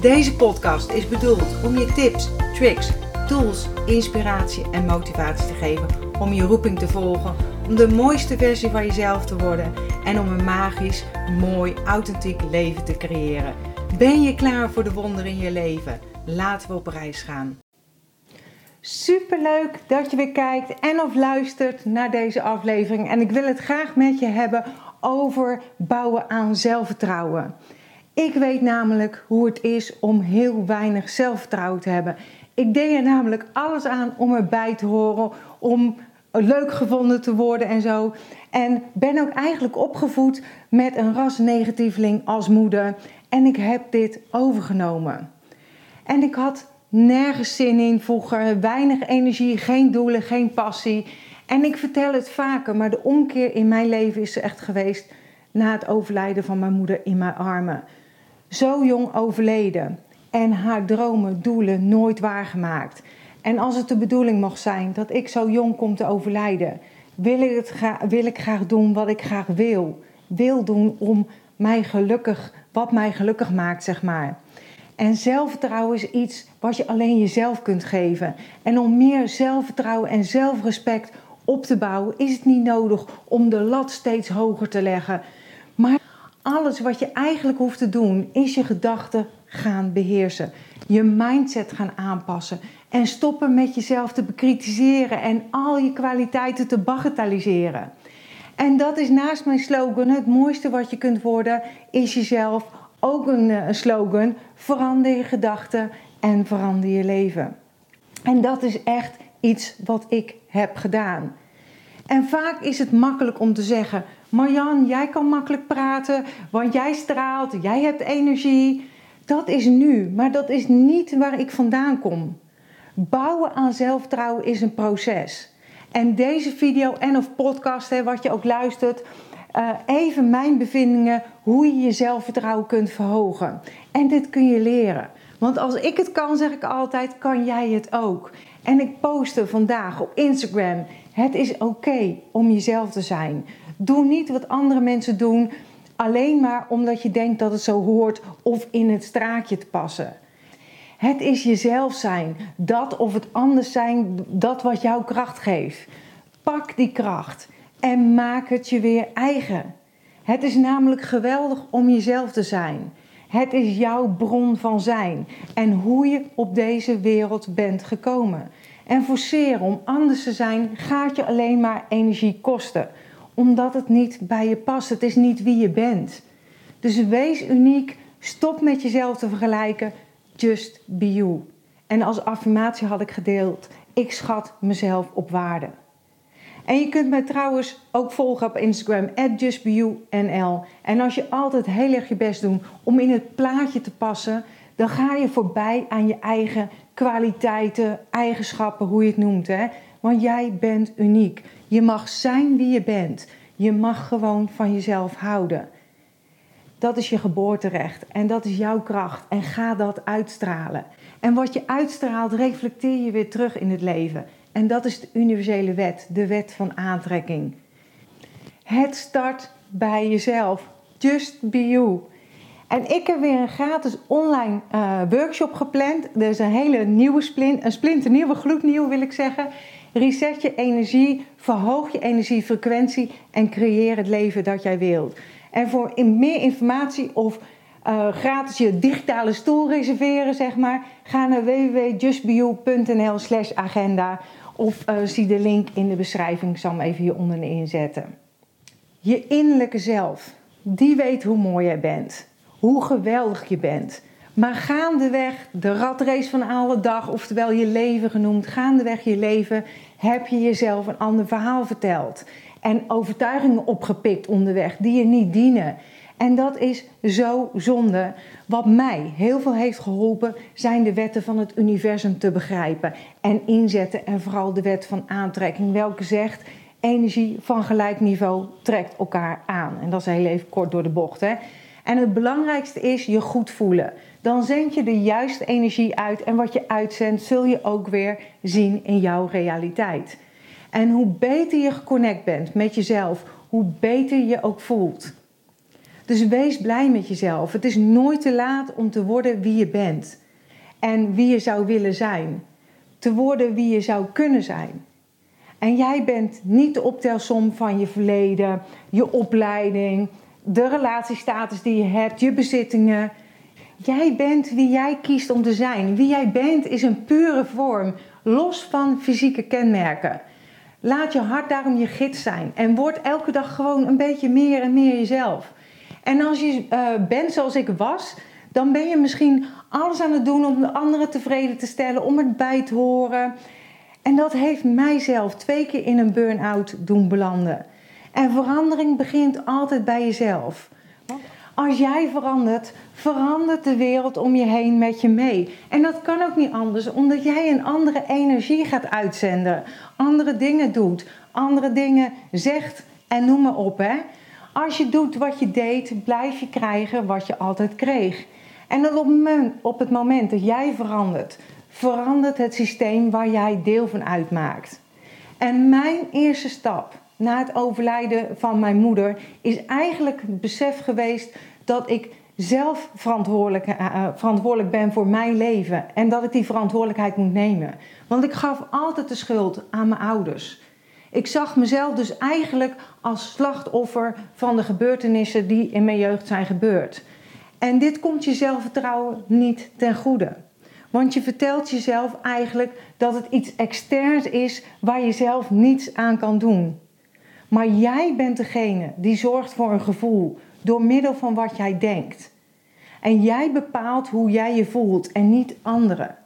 Deze podcast is bedoeld om je tips, tricks, tools, inspiratie en motivatie te geven om je roeping te volgen, om de mooiste versie van jezelf te worden en om een magisch, mooi, authentiek leven te creëren. Ben je klaar voor de wonderen in je leven? Laten we op reis gaan. Superleuk dat je weer kijkt en of luistert naar deze aflevering. En ik wil het graag met je hebben over bouwen aan zelfvertrouwen. Ik weet namelijk hoe het is om heel weinig zelfvertrouwen te hebben. Ik deed er namelijk alles aan om erbij te horen, om leuk gevonden te worden en zo. En ben ook eigenlijk opgevoed met een rasnegatieveling als moeder. En ik heb dit overgenomen. En ik had nergens zin in vroeger, weinig energie, geen doelen, geen passie. En ik vertel het vaker, maar de omkeer in mijn leven is er echt geweest na het overlijden van mijn moeder in mijn armen zo jong overleden en haar dromen, doelen nooit waargemaakt. En als het de bedoeling mag zijn dat ik zo jong kom te overlijden, wil ik, het wil ik graag doen wat ik graag wil. Wil doen om mij gelukkig, wat mij gelukkig maakt, zeg maar. En zelfvertrouwen is iets wat je alleen jezelf kunt geven. En om meer zelfvertrouwen en zelfrespect op te bouwen, is het niet nodig om de lat steeds hoger te leggen. Alles wat je eigenlijk hoeft te doen, is je gedachten gaan beheersen. Je mindset gaan aanpassen. En stoppen met jezelf te bekritiseren en al je kwaliteiten te bagatelliseren. En dat is naast mijn slogan: het mooiste wat je kunt worden, is jezelf. Ook een, een slogan: verander je gedachten en verander je leven. En dat is echt iets wat ik heb gedaan. En vaak is het makkelijk om te zeggen: Marjan, jij kan makkelijk praten, want jij straalt, jij hebt energie. Dat is nu, maar dat is niet waar ik vandaan kom. Bouwen aan zelfvertrouwen is een proces. En deze video en of podcast, hè, wat je ook luistert, uh, even mijn bevindingen hoe je je zelfvertrouwen kunt verhogen. En dit kun je leren. Want als ik het kan, zeg ik altijd, kan jij het ook. En ik postte vandaag op Instagram: het is oké om jezelf te zijn. Doe niet wat andere mensen doen, alleen maar omdat je denkt dat het zo hoort of in het straatje te passen. Het is jezelf zijn, dat of het anders zijn, dat wat jouw kracht geeft. Pak die kracht en maak het je weer eigen. Het is namelijk geweldig om jezelf te zijn. Het is jouw bron van zijn en hoe je op deze wereld bent gekomen. En forceren om anders te zijn gaat je alleen maar energie kosten omdat het niet bij je past. Het is niet wie je bent. Dus wees uniek. Stop met jezelf te vergelijken. Just be you. En als affirmatie had ik gedeeld: ik schat mezelf op waarde. En je kunt mij trouwens ook volgen op Instagram, justbeyounl. En als je altijd heel erg je best doet om in het plaatje te passen, dan ga je voorbij aan je eigen kwaliteiten, eigenschappen, hoe je het noemt. Hè? Want jij bent uniek. Je mag zijn wie je bent. Je mag gewoon van jezelf houden. Dat is je geboorterecht en dat is jouw kracht. En ga dat uitstralen. En wat je uitstraalt, reflecteer je weer terug in het leven. En dat is de universele wet, de wet van aantrekking. Het start bij jezelf. Just be you. En ik heb weer een gratis online uh, workshop gepland. Er is een hele nieuwe splint, een splinternieuwe, gloednieuw wil ik zeggen. Reset je energie, verhoog je energiefrequentie en creëer het leven dat jij wilt. En voor meer informatie of uh, gratis je digitale stoel reserveren, zeg maar, ga naar www.justbeyou.nl slash agenda of uh, zie de link in de beschrijving. Ik zal hem even hieronder inzetten. Je innerlijke zelf, die weet hoe mooi jij bent, hoe geweldig je bent. Maar gaandeweg, de ratrace van alle dag, oftewel je leven genoemd, gaandeweg je leven heb je jezelf een ander verhaal verteld. En overtuigingen opgepikt onderweg die je niet dienen. En dat is zo zonde. Wat mij heel veel heeft geholpen, zijn de wetten van het universum te begrijpen en inzetten. En vooral de wet van aantrekking, welke zegt: energie van gelijk niveau trekt elkaar aan. En dat is heel even kort door de bocht. Hè? En het belangrijkste is je goed voelen. Dan zend je de juiste energie uit en wat je uitzendt, zul je ook weer zien in jouw realiteit. En hoe beter je geconnect bent met jezelf, hoe beter je ook voelt. Dus wees blij met jezelf. Het is nooit te laat om te worden wie je bent en wie je zou willen zijn. Te worden wie je zou kunnen zijn. En jij bent niet de optelsom van je verleden, je opleiding, de relatiestatus die je hebt, je bezittingen. Jij bent wie jij kiest om te zijn. Wie jij bent is een pure vorm, los van fysieke kenmerken. Laat je hart daarom je gids zijn en word elke dag gewoon een beetje meer en meer jezelf. En als je uh, bent zoals ik was, dan ben je misschien alles aan het doen om de anderen tevreden te stellen, om het bij te horen. En dat heeft mijzelf twee keer in een burn-out doen belanden. En verandering begint altijd bij jezelf. Als jij verandert, verandert de wereld om je heen met je mee. En dat kan ook niet anders, omdat jij een andere energie gaat uitzenden, andere dingen doet, andere dingen zegt en noem maar op. Hè? Als je doet wat je deed, blijf je krijgen wat je altijd kreeg. En op het moment dat jij verandert, verandert het systeem waar jij deel van uitmaakt. En mijn eerste stap na het overlijden van mijn moeder is eigenlijk het besef geweest dat ik zelf verantwoordelijk, uh, verantwoordelijk ben voor mijn leven en dat ik die verantwoordelijkheid moet nemen. Want ik gaf altijd de schuld aan mijn ouders. Ik zag mezelf dus eigenlijk als slachtoffer van de gebeurtenissen die in mijn jeugd zijn gebeurd. En dit komt je zelfvertrouwen niet ten goede. Want je vertelt jezelf eigenlijk dat het iets externs is waar je zelf niets aan kan doen. Maar jij bent degene die zorgt voor een gevoel door middel van wat jij denkt. En jij bepaalt hoe jij je voelt en niet anderen.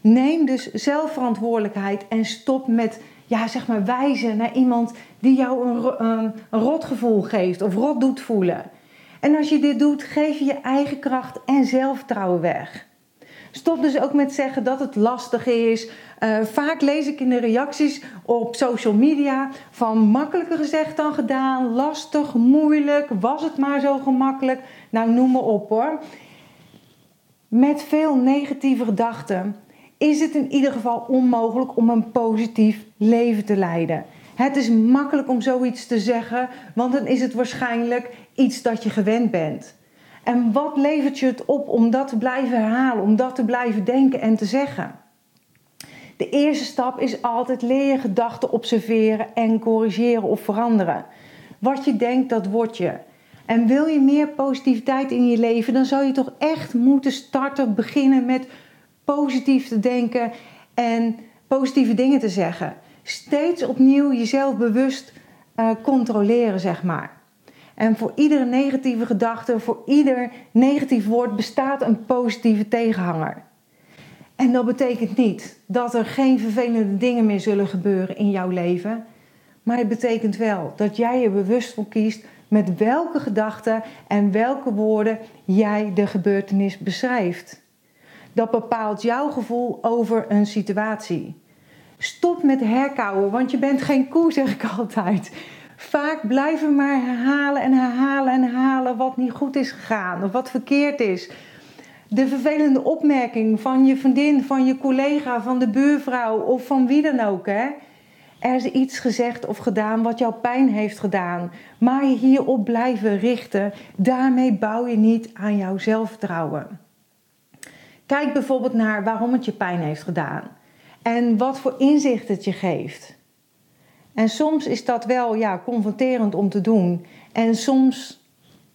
Neem dus zelfverantwoordelijkheid en stop met ja, zeg maar wijzen naar iemand die jou een, een, een rotgevoel geeft of rot doet voelen. En als je dit doet, geef je je eigen kracht en zelfvertrouwen weg. Stop dus ook met zeggen dat het lastig is. Uh, vaak lees ik in de reacties op social media van makkelijker gezegd dan gedaan, lastig, moeilijk, was het maar zo gemakkelijk. Nou, noem maar op hoor. Met veel negatieve gedachten is het in ieder geval onmogelijk om een positief leven te leiden. Het is makkelijk om zoiets te zeggen, want dan is het waarschijnlijk iets dat je gewend bent. En wat levert je het op om dat te blijven herhalen, om dat te blijven denken en te zeggen? De eerste stap is altijd leer je gedachten observeren en corrigeren of veranderen. Wat je denkt, dat word je. En wil je meer positiviteit in je leven, dan zou je toch echt moeten starten, beginnen met positief te denken en positieve dingen te zeggen. Steeds opnieuw jezelf bewust uh, controleren, zeg maar. En voor iedere negatieve gedachte, voor ieder negatief woord bestaat een positieve tegenhanger. En dat betekent niet dat er geen vervelende dingen meer zullen gebeuren in jouw leven. Maar het betekent wel dat jij er bewust voor kiest met welke gedachten en welke woorden jij de gebeurtenis beschrijft. Dat bepaalt jouw gevoel over een situatie. Stop met herkauwen, want je bent geen koe, zeg ik altijd. Vaak blijven maar herhalen en herhalen en herhalen wat niet goed is gegaan of wat verkeerd is. De vervelende opmerking van je vriendin, van je collega, van de buurvrouw of van wie dan ook. Hè? Er is iets gezegd of gedaan wat jou pijn heeft gedaan. Maar je hierop blijven richten, daarmee bouw je niet aan jouw zelfvertrouwen. Kijk bijvoorbeeld naar waarom het je pijn heeft gedaan en wat voor inzicht het je geeft. En soms is dat wel ja, confronterend om te doen. En soms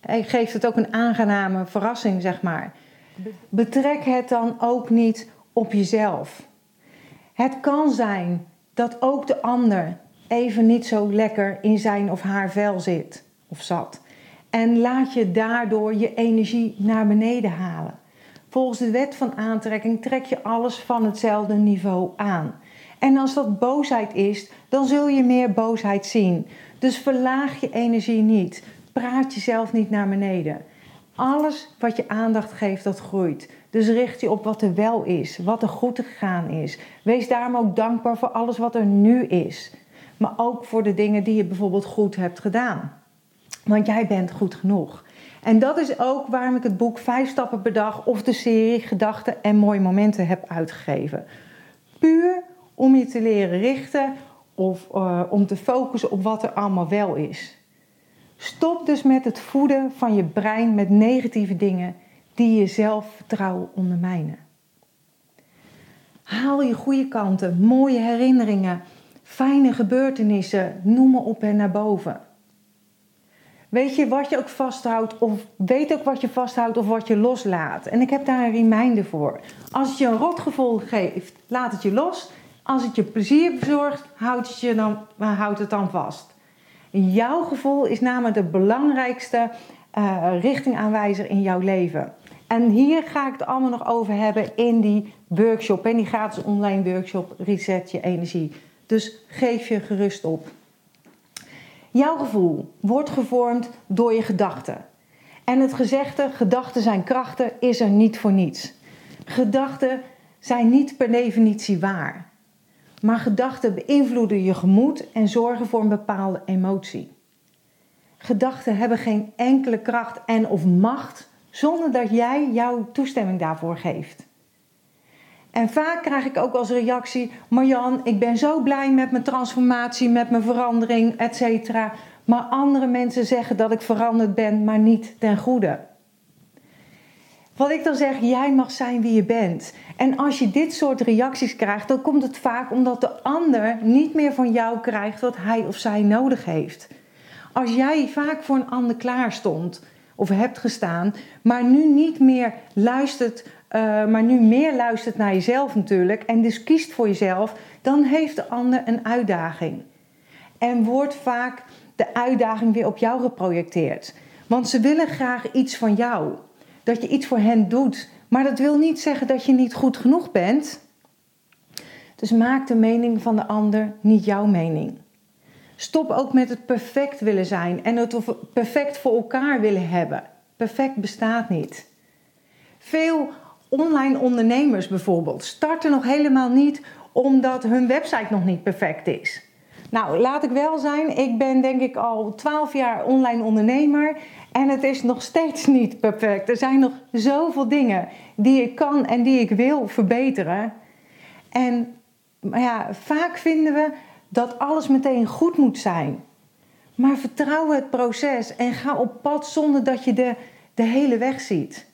geeft het ook een aangename verrassing, zeg maar. Betrek het dan ook niet op jezelf. Het kan zijn dat ook de ander even niet zo lekker in zijn of haar vel zit of zat. En laat je daardoor je energie naar beneden halen. Volgens de wet van aantrekking trek je alles van hetzelfde niveau aan. En als dat boosheid is, dan zul je meer boosheid zien. Dus verlaag je energie niet. praat jezelf niet naar beneden. Alles wat je aandacht geeft, dat groeit. Dus richt je op wat er wel is, wat er goed gegaan is. Wees daarom ook dankbaar voor alles wat er nu is. Maar ook voor de dingen die je bijvoorbeeld goed hebt gedaan. Want jij bent goed genoeg. En dat is ook waarom ik het boek 5 stappen per dag of de serie Gedachten en mooie momenten heb uitgegeven. Puur om je te leren richten of uh, om te focussen op wat er allemaal wel is. Stop dus met het voeden van je brein met negatieve dingen die je zelfvertrouwen ondermijnen. Haal je goede kanten, mooie herinneringen, fijne gebeurtenissen, noem op en naar boven. Weet je wat je ook vasthoudt, of weet ook wat je vasthoudt of wat je loslaat. En ik heb daar een reminder voor. Als het je een rotgevoel geeft, laat het je los. Als het je plezier bezorgt, houd het, je dan, houd het dan vast. Jouw gevoel is namelijk de belangrijkste uh, richtingaanwijzer in jouw leven. En hier ga ik het allemaal nog over hebben in die workshop, en die gratis online workshop Reset je energie. Dus geef je gerust op. Jouw gevoel wordt gevormd door je gedachten. En het gezegde gedachten zijn krachten is er niet voor niets. Gedachten zijn niet per definitie waar. Maar gedachten beïnvloeden je gemoed en zorgen voor een bepaalde emotie. Gedachten hebben geen enkele kracht en of macht zonder dat jij jouw toestemming daarvoor geeft. En vaak krijg ik ook als reactie: Marjan, ik ben zo blij met mijn transformatie, met mijn verandering, etc. Maar andere mensen zeggen dat ik veranderd ben, maar niet ten goede. Wat ik dan zeg, jij mag zijn wie je bent. En als je dit soort reacties krijgt, dan komt het vaak omdat de ander niet meer van jou krijgt wat hij of zij nodig heeft. Als jij vaak voor een ander klaar stond of hebt gestaan, maar nu niet meer luistert, uh, maar nu meer luistert naar jezelf natuurlijk en dus kiest voor jezelf, dan heeft de ander een uitdaging. En wordt vaak de uitdaging weer op jou geprojecteerd. Want ze willen graag iets van jou dat je iets voor hen doet. Maar dat wil niet zeggen dat je niet goed genoeg bent. Dus maak de mening van de ander niet jouw mening. Stop ook met het perfect willen zijn en het perfect voor elkaar willen hebben. Perfect bestaat niet. Veel online ondernemers bijvoorbeeld starten nog helemaal niet omdat hun website nog niet perfect is. Nou, laat ik wel zijn, ik ben denk ik al 12 jaar online ondernemer en het is nog steeds niet perfect. Er zijn nog zoveel dingen die ik kan en die ik wil verbeteren. En ja, vaak vinden we dat alles meteen goed moet zijn. Maar vertrouw het proces en ga op pad zonder dat je de, de hele weg ziet.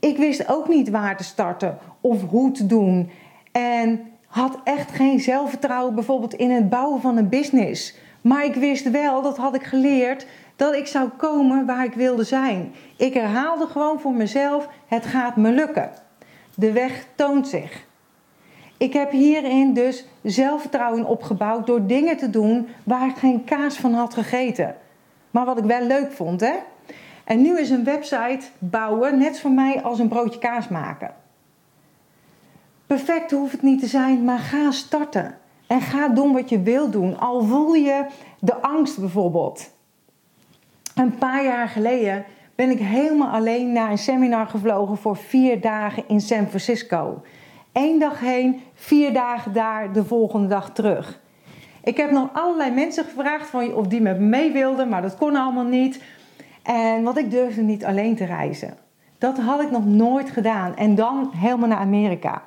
Ik wist ook niet waar te starten of hoe te doen. En had echt geen zelfvertrouwen bijvoorbeeld in het bouwen van een business. Maar ik wist wel, dat had ik geleerd, dat ik zou komen waar ik wilde zijn. Ik herhaalde gewoon voor mezelf: het gaat me lukken. De weg toont zich. Ik heb hierin dus zelfvertrouwen opgebouwd door dingen te doen waar ik geen kaas van had gegeten. Maar wat ik wel leuk vond, hè? En nu is een website bouwen net voor mij als een broodje kaas maken. Perfect hoeft het niet te zijn, maar ga starten. En ga doen wat je wil doen. Al voel je de angst bijvoorbeeld. Een paar jaar geleden ben ik helemaal alleen naar een seminar gevlogen voor vier dagen in San Francisco. Eén dag heen, vier dagen daar, de volgende dag terug. Ik heb nog allerlei mensen gevraagd of die met me mee wilden, maar dat kon allemaal niet. En want ik durfde niet alleen te reizen. Dat had ik nog nooit gedaan. En dan helemaal naar Amerika.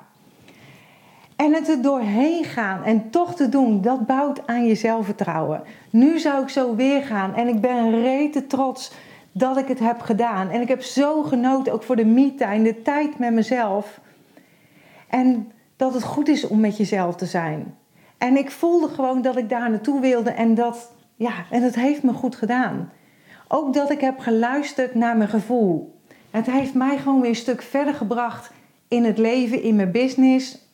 En het er doorheen gaan en toch te doen, dat bouwt aan je zelfvertrouwen. Nu zou ik zo weer gaan en ik ben rete trots dat ik het heb gedaan. En ik heb zo genoten, ook voor de me-time, de tijd met mezelf. En dat het goed is om met jezelf te zijn. En ik voelde gewoon dat ik daar naartoe wilde en dat, ja, en het heeft me goed gedaan. Ook dat ik heb geluisterd naar mijn gevoel. Het heeft mij gewoon weer een stuk verder gebracht in het leven, in mijn business,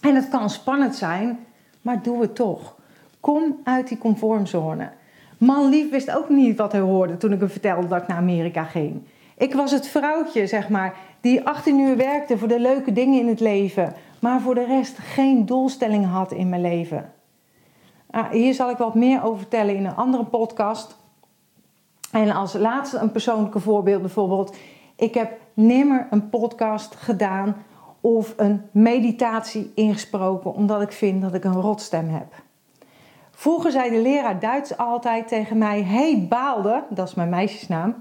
en het kan spannend zijn, maar doe het toch. Kom uit die conformzone. Man lief wist ook niet wat hij hoorde toen ik hem vertelde dat ik naar Amerika ging. Ik was het vrouwtje, zeg maar, die 18 uur werkte voor de leuke dingen in het leven, maar voor de rest geen doelstelling had in mijn leven. Ah, hier zal ik wat meer over vertellen in een andere podcast. En als laatste een persoonlijke voorbeeld bijvoorbeeld. Ik heb nimmer een podcast gedaan of een meditatie ingesproken omdat ik vind dat ik een rotstem heb. Vroeger zei de leraar Duits altijd tegen mij: Hey Baalde, dat is mijn meisjesnaam.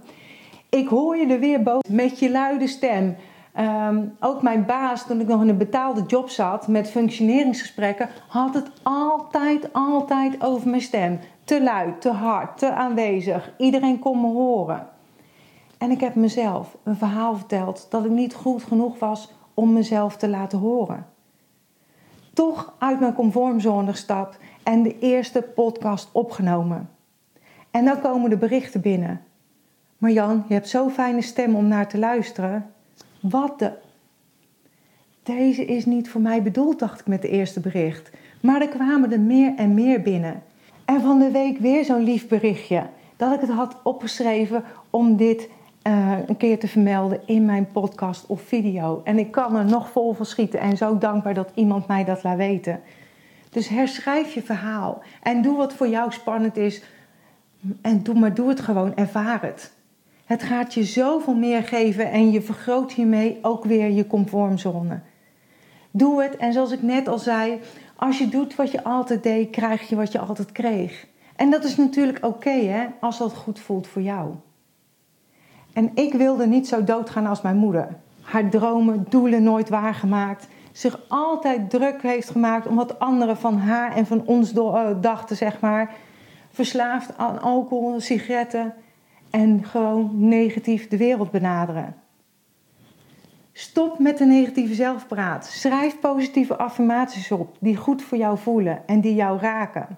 Ik hoor je er weer boven met je luide stem. Ehm, ook mijn baas, toen ik nog in een betaalde job zat met functioneringsgesprekken, had het altijd, altijd over mijn stem. Te luid, te hard, te aanwezig. Iedereen kon me horen. En ik heb mezelf een verhaal verteld dat ik niet goed genoeg was om mezelf te laten horen. Toch uit mijn conformzone gestapt en de eerste podcast opgenomen. En dan komen de berichten binnen. Maar Jan, je hebt zo'n fijne stem om naar te luisteren. Wat de. Deze is niet voor mij bedoeld, dacht ik met de eerste bericht. Maar er kwamen er meer en meer binnen. En van de week weer zo'n lief berichtje. Dat ik het had opgeschreven om dit uh, een keer te vermelden in mijn podcast of video. En ik kan er nog vol van schieten en zo dankbaar dat iemand mij dat laat weten. Dus herschrijf je verhaal en doe wat voor jou spannend is. En doe, maar doe het gewoon, ervaar het. Het gaat je zoveel meer geven en je vergroot hiermee ook weer je conformzone. Doe het en zoals ik net al zei, als je doet wat je altijd deed, krijg je wat je altijd kreeg. En dat is natuurlijk oké hè, als dat goed voelt voor jou. En ik wilde niet zo doodgaan als mijn moeder. Haar dromen, doelen nooit waargemaakt. Zich altijd druk heeft gemaakt om wat anderen van haar en van ons eh, dachten, zeg maar. Verslaafd aan alcohol, sigaretten en gewoon negatief de wereld benaderen. Stop met de negatieve zelfpraat. Schrijf positieve affirmaties op die goed voor jou voelen en die jou raken.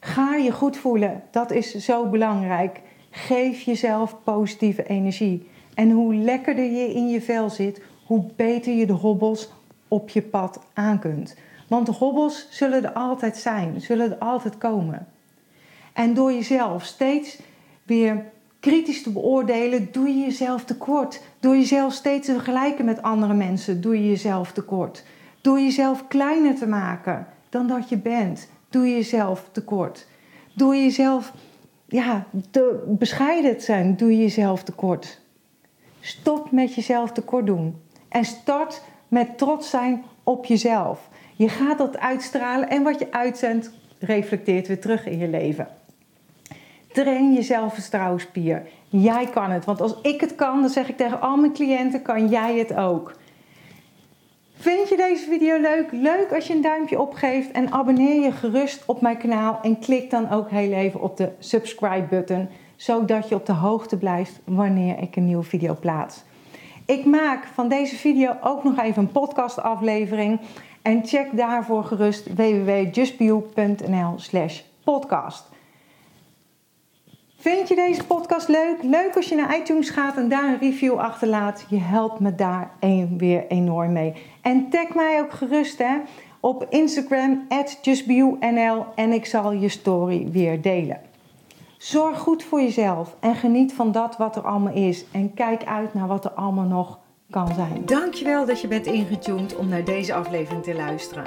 Ga je goed voelen, dat is zo belangrijk. Geef jezelf positieve energie. En hoe lekkerder je in je vel zit, hoe beter je de hobbels op je pad aan kunt. Want de hobbels zullen er altijd zijn, zullen er altijd komen. En door jezelf steeds weer kritisch te beoordelen, doe je jezelf tekort. Door jezelf steeds te vergelijken met andere mensen, doe je jezelf tekort. Door jezelf kleiner te maken dan dat je bent, doe je jezelf tekort. Door jezelf ja, te bescheiden zijn, doe je jezelf tekort. Stop met jezelf tekort doen. En start met trots zijn op jezelf. Je gaat dat uitstralen en wat je uitzendt, reflecteert weer terug in je leven. Train je zelfvertrouwenspier. Jij kan het. Want als ik het kan, dan zeg ik tegen al mijn cliënten, kan jij het ook. Vind je deze video leuk? Leuk als je een duimpje opgeeft en abonneer je gerust op mijn kanaal en klik dan ook heel even op de subscribe button, zodat je op de hoogte blijft wanneer ik een nieuwe video plaats. Ik maak van deze video ook nog even een podcast aflevering en check daarvoor gerust www.justbeyou.nl/slash podcast. Vind je deze podcast leuk? Leuk als je naar iTunes gaat en daar een review achterlaat. Je helpt me daar weer enorm mee. En tag mij ook gerust hè, op Instagram, justbeyou.nl en ik zal je story weer delen. Zorg goed voor jezelf en geniet van dat wat er allemaal is. En kijk uit naar wat er allemaal nog kan zijn. Dankjewel dat je bent ingetuned om naar deze aflevering te luisteren.